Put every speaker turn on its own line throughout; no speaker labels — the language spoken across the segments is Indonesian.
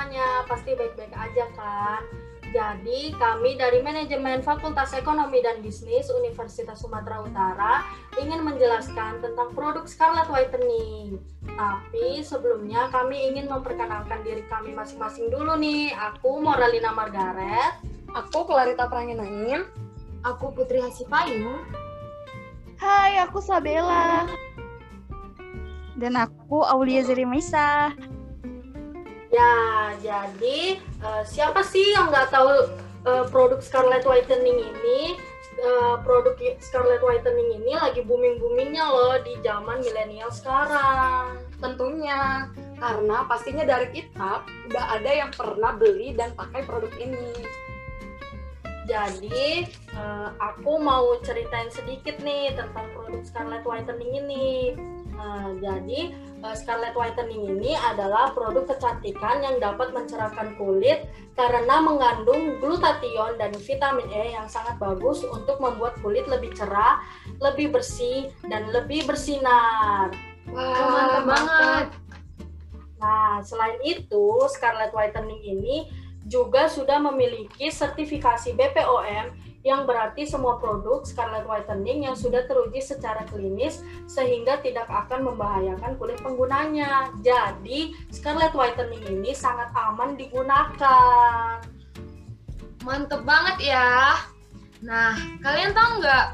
semuanya? Pasti baik-baik aja kan? Jadi, kami dari Manajemen Fakultas Ekonomi dan Bisnis Universitas Sumatera Utara ingin menjelaskan tentang produk Scarlet Whitening. Tapi sebelumnya kami ingin memperkenalkan diri kami masing-masing dulu nih. Aku Moralina Margaret.
Aku Clarita Pranginain.
Aku Putri Hasipayung.
Hai, aku Sabella. Dan aku Aulia Zerimaisa.
Ya, jadi uh, siapa sih yang nggak tahu uh, produk Scarlet Whitening ini? Uh, produk Scarlet Whitening ini lagi booming-boomingnya loh di zaman milenial sekarang.
Tentunya, karena pastinya dari kita udah ada yang pernah beli dan pakai produk ini.
Jadi, uh, aku mau ceritain sedikit nih tentang produk Scarlet Whitening ini. Uh, jadi, uh, Scarlet Whitening ini adalah produk kecantikan yang dapat mencerahkan kulit karena mengandung glutathione dan vitamin E yang sangat bagus untuk membuat kulit lebih cerah, lebih bersih, dan lebih bersinar.
Wah, mantap banget.
Nah, selain itu, Scarlet Whitening ini juga sudah memiliki sertifikasi BPOM yang berarti semua produk Scarlet Whitening yang sudah teruji secara klinis sehingga tidak akan membahayakan kulit penggunanya. Jadi, Scarlet Whitening ini sangat aman digunakan.
Mantep banget ya. Nah, kalian tahu nggak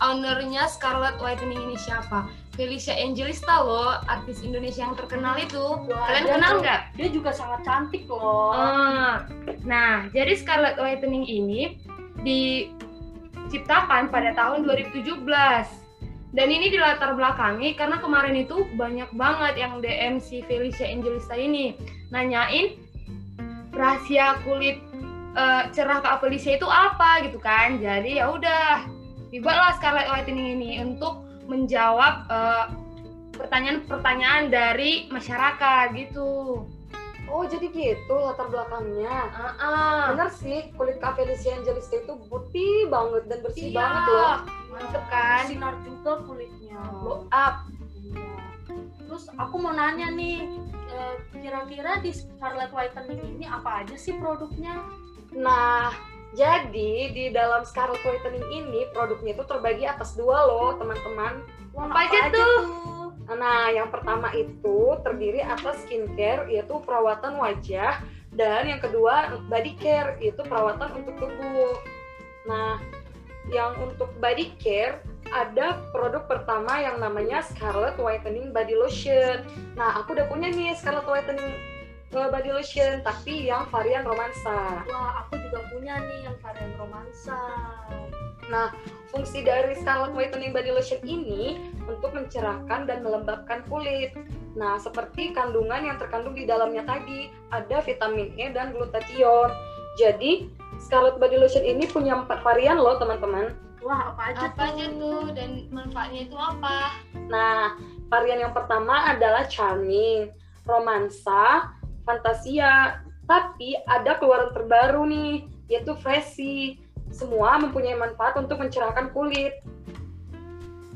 ownernya Scarlet Whitening ini siapa? Felicia Angelista loh, artis Indonesia yang terkenal itu.
Wah,
Kalian kenal nggak?
Dia juga sangat cantik loh.
Eh, nah, jadi Scarlet Whitening ini diciptakan pada tahun 2017. Dan ini dilatar belakangi karena kemarin itu banyak banget yang DM si Felicia Angelista ini nanyain rahasia kulit eh, cerah Kak Felicia itu apa gitu kan. Jadi ya udah dibuatlah Scarlet Whitening ini untuk menjawab eh, pertanyaan-pertanyaan dari masyarakat gitu.
Oh, jadi gitu latar belakangnya.
Ah, ah.
Bener sih, kulit Kak Felicia Angelista itu putih banget dan bersih
Iya,
banget loh.
Mantep kan?
Sinar juga kulitnya.
Blow up.
Iya. Terus aku mau nanya nih, eh, kira-kira di Scarlet Whitening ini apa aja sih produknya?
Nah, jadi di dalam Scarlet Whitening ini produknya itu terbagi atas dua loh, teman-teman.
Wah,
Apa aja tuh?
Nah, yang pertama itu terdiri atas skincare, yaitu perawatan wajah, dan yang kedua body care, yaitu perawatan untuk tubuh. Nah, yang untuk body care ada produk pertama yang namanya Scarlet Whitening Body Lotion. Nah, aku udah punya nih Scarlet Whitening Body Lotion, tapi yang varian romansa.
Wah, aku juga punya nih yang varian romansa.
Nah, fungsi dari Scarlet Whitening Body Lotion ini untuk mencerahkan dan melembabkan kulit. Nah, seperti kandungan yang terkandung di dalamnya tadi, ada vitamin E dan glutathione. Jadi, Scarlet Body Lotion ini punya empat varian loh, teman-teman.
Wah, apa aja
Apa
tuh?
aja tuh dan manfaatnya itu apa?
Nah, varian yang pertama adalah Charming, Romansa, Fantasia, tapi ada keluaran terbaru nih, yaitu Freshy. Semua mempunyai manfaat untuk mencerahkan kulit.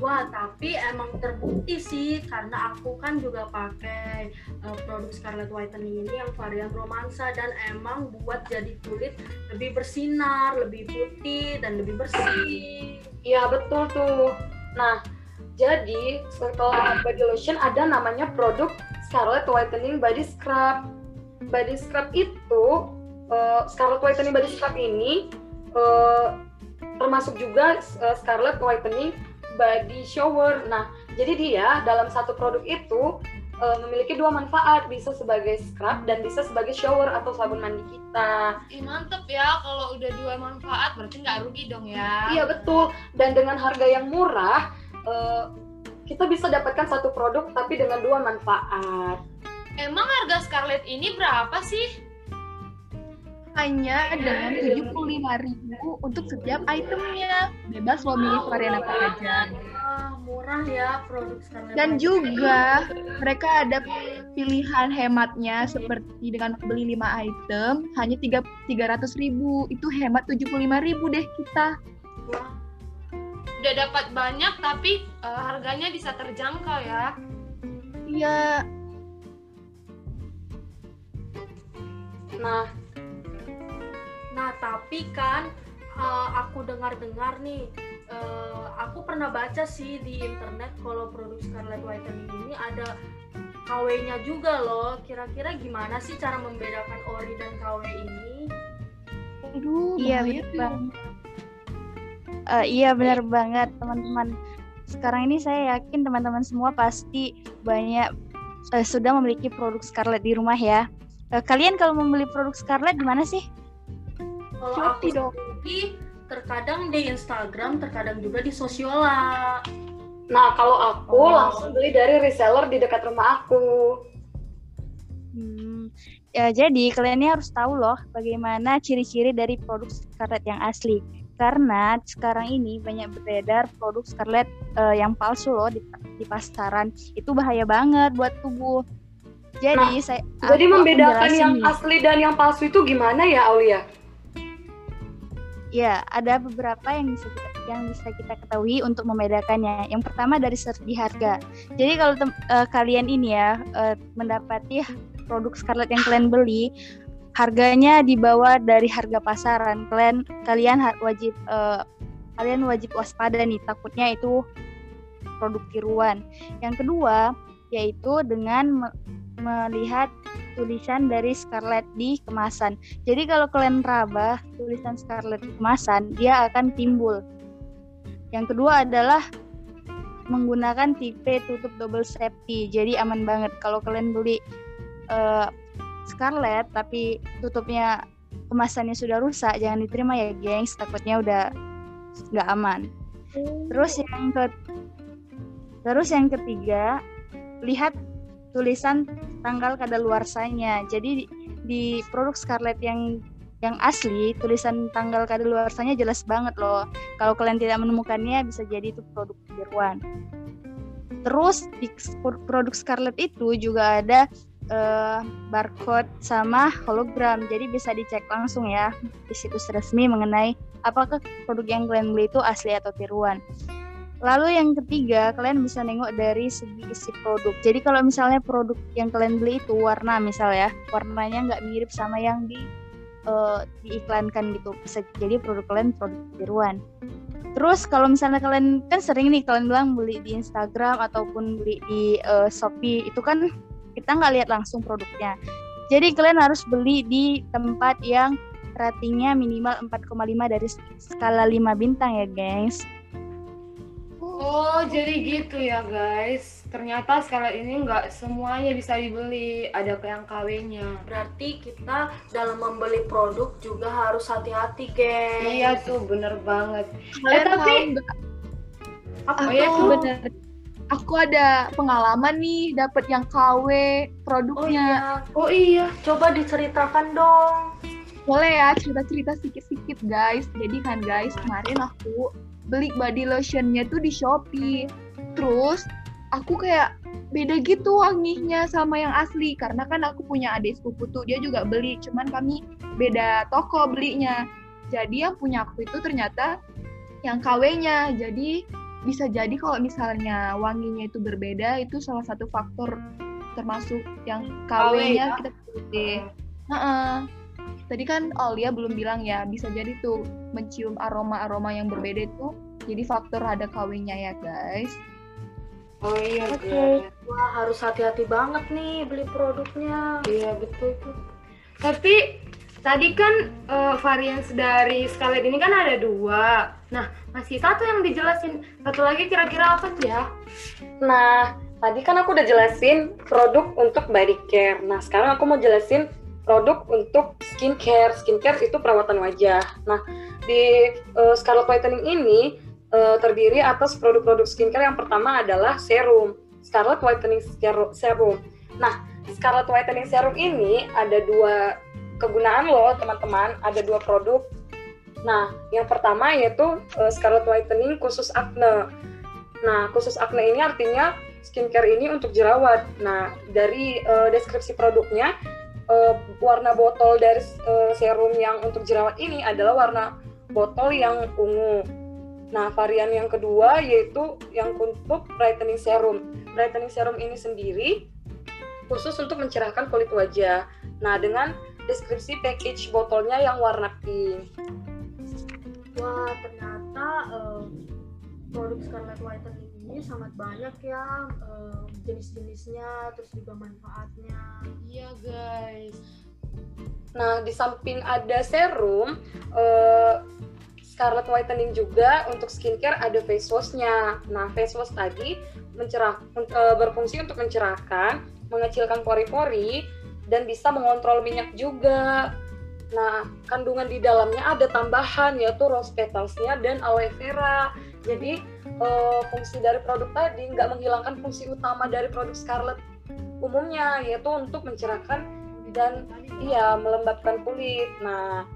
Wah, tapi emang terbukti sih karena aku kan juga pakai uh, produk Scarlet Whitening ini yang varian romansa dan emang buat jadi kulit lebih bersinar, lebih putih dan lebih bersih.
Iya betul tuh. Nah, jadi setelah body lotion ada namanya produk Scarlet Whitening Body Scrub. Body Scrub itu eh, Scarlet Whitening Body Scrub ini eh, termasuk juga eh, Scarlet Whitening Body Shower. Nah, jadi dia dalam satu produk itu eh, memiliki dua manfaat, bisa sebagai scrub dan bisa sebagai shower atau sabun mandi kita.
Ih mantep ya kalau udah dua manfaat berarti nggak rugi dong ya.
Iya betul. Dan dengan harga yang murah, eh, kita bisa dapatkan satu produk tapi dengan dua manfaat.
Emang harga Scarlett ini berapa sih?
Hanya dengan 75.000 untuk setiap itemnya. Bebas lo milih varian apa aja.
Wah, murah ya produk Scarlet
Dan juga mereka ada pilihan hematnya seperti dengan beli 5 item hanya 3 300.000. Itu hemat 75.000 deh kita.
Wah,
Udah dapat banyak tapi eh, harganya bisa terjangkau ya.
Iya,
Nah,
Nah, tapi kan uh, aku dengar-dengar nih, uh, aku pernah baca sih di internet kalau produk Scarlett Whitening ini ada KW-nya juga loh. Kira-kira gimana sih cara membedakan ori dan KW ini?
Aduh,
Iya,
tuh.
banget. Eh, iya benar banget teman-teman. Sekarang ini saya yakin teman-teman semua pasti banyak eh, sudah memiliki produk Scarlett di rumah ya. Eh, kalian kalau membeli produk Scarlett di mana sih?
Kalau
Shopee
aku sendiri, terkadang di Instagram, terkadang juga di Sosiola.
nah kalau aku
Oh.
langsung beli dari reseller di dekat rumah aku.
Hmm, ya, jadi kalian ini harus tahu loh bagaimana ciri-ciri dari produk Scarlett yang asli. Karena sekarang ini banyak beredar produk Scarlett eh, yang palsu loh di, di pasaran. Itu bahaya banget buat tubuh. Jadi saya
Jadi
aku
membedakan yang
nih.
asli dan yang palsu itu gimana ya, Aulia?
Ya, ada beberapa yang bisa kita, yang bisa kita ketahui untuk membedakannya. Yang pertama dari segi harga. Jadi kalau eh, kalian ini ya eh, mendapati produk Scarlett yang kalian beli, harganya di bawah dari harga pasaran. Kalian kalian wajib eh, kalian wajib waspada nih, takutnya itu produk tiruan. Yang kedua yaitu dengan melihat tulisan dari Scarlett di kemasan. Jadi kalau kalian raba tulisan Scarlett di kemasan, dia akan timbul. Yang kedua adalah menggunakan tipe tutup double safety. Jadi aman banget kalau kalian beli eh, Scarlett tapi tutupnya kemasannya sudah rusak, jangan diterima ya, gengs. Takutnya udah nggak aman. Terus yang ke Terus yang ketiga, lihat tulisan tanggal kadaluarsanya. Jadi di, produk Scarlett yang yang asli tulisan tanggal kadaluarsanya jelas banget loh. Kalau kalian tidak menemukannya bisa jadi itu produk tiruan. Terus di produk Scarlett itu juga ada eh, barcode sama hologram. Jadi bisa dicek langsung ya di situs resmi mengenai apakah produk yang kalian beli itu asli atau tiruan. Lalu yang ketiga, kalian bisa nengok dari segi isi produk. Jadi kalau misalnya produk yang kalian beli itu warna misal ya, warnanya nggak mirip sama yang di eh, diiklankan gitu. Bisa jadi produk kalian produk tiruan. Terus kalau misalnya kalian kan sering nih kalian bilang beli di Instagram ataupun beli di eh, Shopee itu kan kita nggak lihat langsung produknya. Jadi kalian harus beli di tempat yang ratingnya minimal 4,5 dari skala 5 bintang ya, gengs.
Oh, jadi gitu ya guys. Ternyata Scarlett ini nggak semuanya bisa dibeli, ada yang KW-nya.
Berarti kita dalam membeli produk juga harus hati-hati, geng.
Iya tuh, bener banget.
Kalian
tapi-
nggak?
Apa
Aku
ya tuh?
bener. Aku ada pengalaman nih dapat yang KW
Oh
produknya.
iya,
Oh iya.
coba diceritakan dong.
Boleh ya cerita-cerita sedikit-sedikit guys. Jadi kan guys kemarin aku beli body lotionnya tuh di Shopee. Terus aku kayak beda gitu wanginya sama yang asli karena kan aku punya adik sepupu tuh dia juga beli cuman kami beda toko belinya jadi yang punya aku itu ternyata yang KW-nya jadi bisa jadi kalau misalnya wanginya itu berbeda itu salah satu faktor termasuk yang
KW
KW-nya
ya?
kita pilih. Heeh. Tadi kan Aulia belum bilang ya, bisa jadi tuh mencium aroma-aroma yang berbeda itu jadi faktor ada KW-nya ya, guys.
Oh iya,
Oke.
guys.
Wah, harus hati-hati banget nih beli produknya.
Iya betul tuh. Tapi tadi kan eh, varian dari Scarlett ini kan ada dua. Nah masih satu yang dijelasin. Satu lagi kira-kira apa tuh ya?
Nah, tadi kan aku udah jelasin produk untuk body care. Nah, sekarang aku mau jelasin produk untuk skincare. Skincare itu perawatan wajah. Nah, di eh, Scarlett Whitening ini eh, terdiri atas produk-produk skincare yang pertama adalah serum. Scarlett Whitening Seru- Serum. Nah, Scarlett Whitening Serum ini ada dua kegunaan loh, teman-teman. Ada dua produk. Nah, yang pertama yaitu eh, Scarlett Whitening khusus acne. Nah, khusus acne ini artinya skincare ini untuk jerawat. Nah, dari eh, deskripsi produknya, eh, warna botol dari eh, serum yang untuk jerawat ini adalah warna botol yang ungu. Nah, varian yang kedua yaitu yang untuk brightening serum. Brightening serum ini sendiri khusus untuk mencerahkan kulit wajah. Nah, dengan deskripsi package botolnya yang warna pink.
Wah, ternyata eh, produk Scarlet Whitening ini sangat banyak ya eh, jenis-jenisnya, terus juga manfaatnya.
Iya guys.
Nah, di samping ada serum, eh, Scarlet Whitening juga untuk skincare ada face wash-nya. Nah, face wash tadi mencerah, eh, berfungsi untuk mencerahkan, mengecilkan pori-pori, dan bisa mengontrol minyak juga. Nah, kandungan di dalamnya ada tambahan yaitu rose petalsnya dan aloe vera. Jadi, eh, fungsi dari produk tadi nggak menghilangkan fungsi utama dari produk Scarlet umumnya, yaitu untuk mencerahkan dan iya melembabkan kulit. Nah,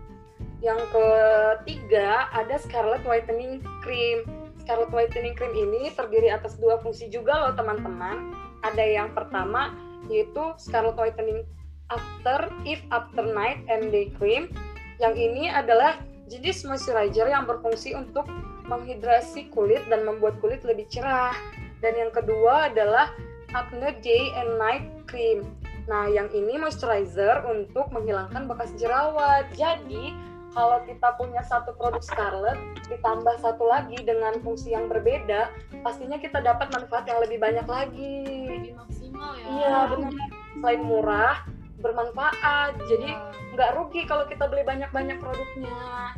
yang ketiga ada Scarlet Whitening Cream. Scarlet Whitening Cream ini terdiri atas dua fungsi juga loh teman-teman. Ada yang pertama yaitu Scarlet Whitening After If After Night and Day Cream. Yang ini adalah jenis moisturizer yang berfungsi untuk menghidrasi kulit dan membuat kulit lebih cerah. Dan yang kedua adalah Acne Day and Night Cream. Nah, yang ini moisturizer untuk menghilangkan bekas jerawat. Jadi, kalau kita punya satu produk Scarlet ditambah satu lagi dengan fungsi yang berbeda, pastinya kita dapat manfaat yang lebih banyak lagi.
Lebih maksimal ya.
Iya, benar. Selain murah, bermanfaat. Jadi, nggak rugi kalau kita beli banyak-banyak produknya.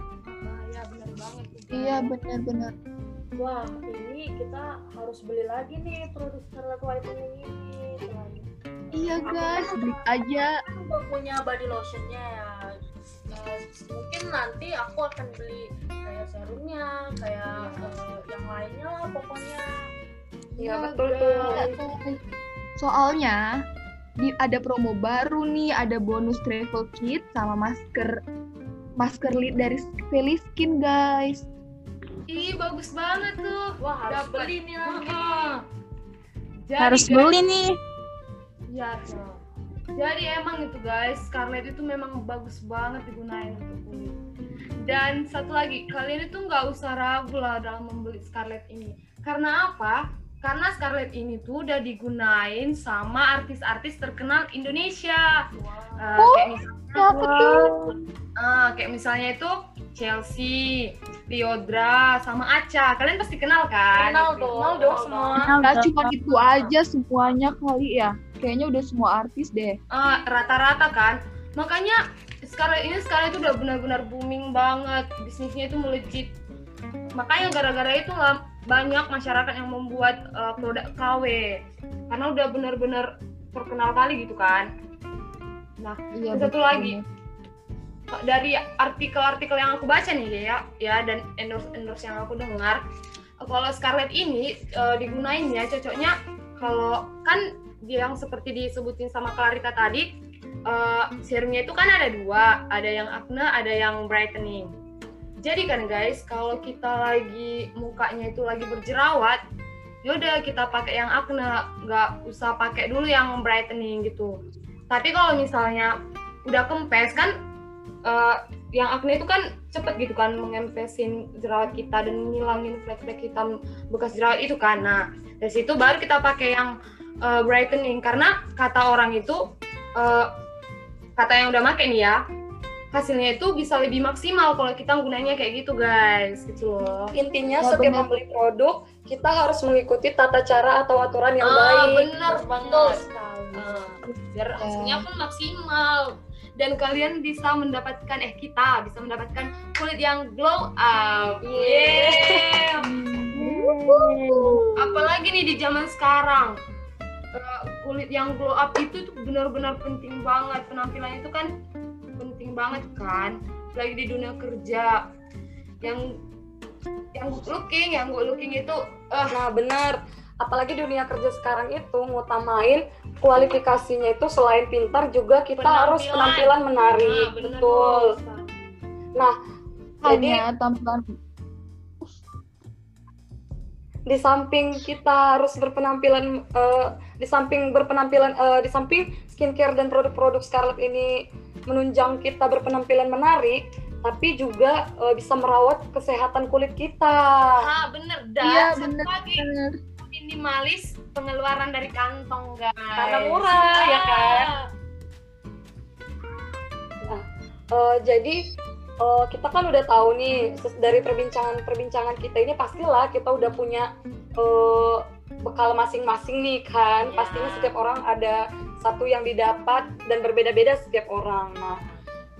Iya.
Iya benar-benar.
Wah, ini kita harus beli lagi nih produk Scarlet Whitening ini. Selain
Iya guys, beli aja.
aku punya body lotionnya ya. Eh, mungkin nanti aku akan beli kayak serumnya, kayak eh, yang lainnya lah pokoknya.
Iya, betul tuh.
guys. Soalnya di ada promo baru nih, ada bonus travel kit sama masker masker lid dari Feliskin guys.
Ih bagus banget tuh.
Wah, harus
Dapat.
beli nih lagi.
Jadi,
Harus
guys-
beli nih.
Iya tuh. Jadi emang itu guys, Scarlett itu memang bagus banget digunain untuk kulit. Dan satu lagi, kalian itu nggak usah ragu lah dalam membeli Scarlett ini. Karena apa? Karena Scarlett ini tuh udah digunain sama artis-artis terkenal Indonesia. Eh, kayak misalnya,
tuh?
eh, kayak misalnya itu Chelsea, Liodra, sama Acha. Kalian pasti kenal kan?
Kenal dong.
Kenal dong semua.
Nggak cuma itu aja semuanya kali ya. Kayaknya udah semua artis deh.
Eh, rata-rata kan makanya sekarang ini sekarang itu udah benar-benar booming banget bisnisnya itu melejit makanya gara-gara itu lah banyak masyarakat yang membuat eh, produk KW karena udah benar-benar terkenal kali gitu kan nah
Iya.
Satu
betul.
lagi. dari artikel-artikel yang aku baca nih ya ya dan endorse endorse yang aku dengar kalau Scarlett ini eh, digunainnya cocoknya kalau kan dia yang seperti disebutin sama Clarita tadi eh, serumnya itu kan ada dua ada yang acne ada yang brightening jadi kan guys kalau kita lagi mukanya itu lagi berjerawat yaudah kita pakai yang acne nggak usah pakai dulu yang brightening gitu. Tapi kalau misalnya udah kempes kan eh, yang acne itu kan cepet gitu kan mengempesin jerawat kita dan ngilangin flek-flek hitam bekas jerawat itu kan. Nah dari situ baru kita pakai yang eh, brightening. Karena kata orang itu eh, kata yang udah make ya hasilnya itu bisa lebih maksimal kalau kita gunanya kayak gitu guys gitu loh
Intinya
Ya,
setiap
benar.
membeli produk, kita harus mengikuti tata cara atau aturan yang
Ah,
baik.
bener
Betul
banget. Ah, biar hasilnya pun maksimal dan kalian bisa mendapatkan eh kita bisa mendapatkan kulit yang glow up. Yeah. Apalagi nih di zaman sekarang eh, kulit yang glow up itu tuh benar-benar penting banget penampilannya itu kan penting banget kan. Lagi di dunia kerja. Yang yang good looking yang good looking itu eh.
Nah benar, apalagi dunia kerja sekarang itu ngutamain kualifikasinya itu selain pintar juga kita harus penampilan menarik,
Nah, bener
betul.
dong.
Nah, jadi
Hanya tampilan.
di samping kita harus berpenampilan, eh, di samping berpenampilan, eh, di samping skincare dan produk-produk Scarlett ini menunjang kita berpenampilan menarik, tapi juga eh, bisa merawat kesehatan kulit kita.
Ah bener dan
Iya, bener.
lagi minimalis pengeluaran dari kantong guys.
Karena murah, ya kan? Eh, jadi eh, kita kan udah tahu nih dari perbincangan-perbincangan kita ini pastilah kita udah punya eh, bekal masing-masing nih kan.
Iya.
Pastinya setiap orang ada satu yang didapat dan berbeda-beda setiap orang. Nah,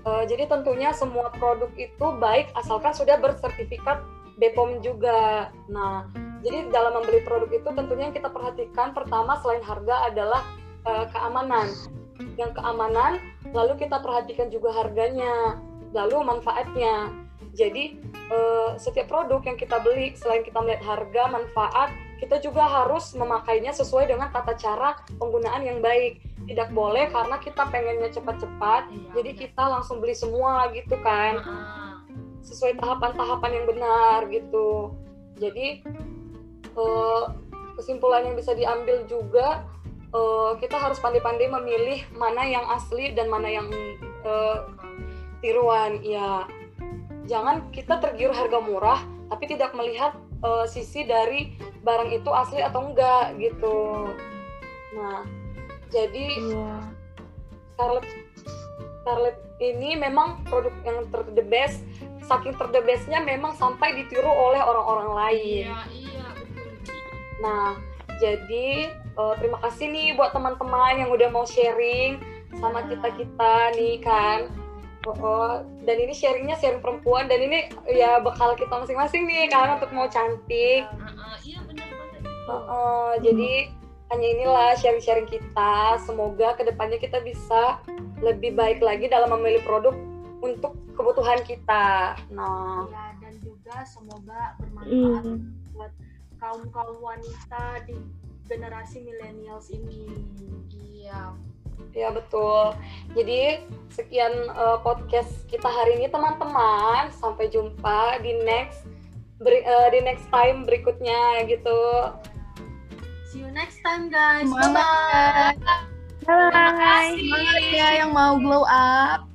eh, jadi tentunya semua produk itu baik asalkan sudah bersertifikat BPOM juga. Nah, jadi dalam membeli produk itu tentunya yang kita perhatikan pertama selain harga adalah eh, keamanan. Yang keamanan, lalu kita perhatikan juga harganya, lalu manfaatnya. Jadi eh, setiap produk yang kita beli selain kita melihat harga, manfaat, kita juga harus memakainya sesuai dengan tata cara penggunaan yang baik. Tidak boleh karena kita pengennya cepat-cepat,
Iya,
jadi
benar.
kita langsung beli semua gitu kan
Ah,
sesuai tahapan-tahapan yang benar gitu. Jadi eh, kesimpulan yang bisa diambil juga eh, kita harus pandai-pandai memilih mana yang asli dan mana yang eh, tiruan. Ya, jangan kita tergiur harga murah tapi tidak melihat sisi dari barang itu asli atau enggak gitu. Nah, jadi
Iya.
Scarlett Scarlett ini memang produk yang ter the best saking ter the bestnya memang sampai ditiru oleh orang-orang lain
Iya, iya, betul.
nah jadi eh, terima kasih nih buat teman-teman yang udah mau sharing sama kita kita nih kan Oh, oh. dan ini sharingnya sharing perempuan dan ini ya bekal kita masing-masing nih kan untuk mau cantik
ah, iya
Oh, oh. jadi hanya inilah sharing-sharing kita semoga ke depannya kita bisa lebih baik lagi dalam memilih produk untuk kebutuhan kita nah
Ya, dan juga semoga bermanfaat
Iya.
buat kaum kaum wanita di generasi millennials ini. Iya.
Ya betul. Jadi sekian eh, podcast kita hari ini teman-teman. Sampai jumpa di next beri- eh, di next time berikutnya gitu.
See you next time guys.
Semangat,
Bye bye.
guys.
Bye.
Semangat ya yang mau glow up.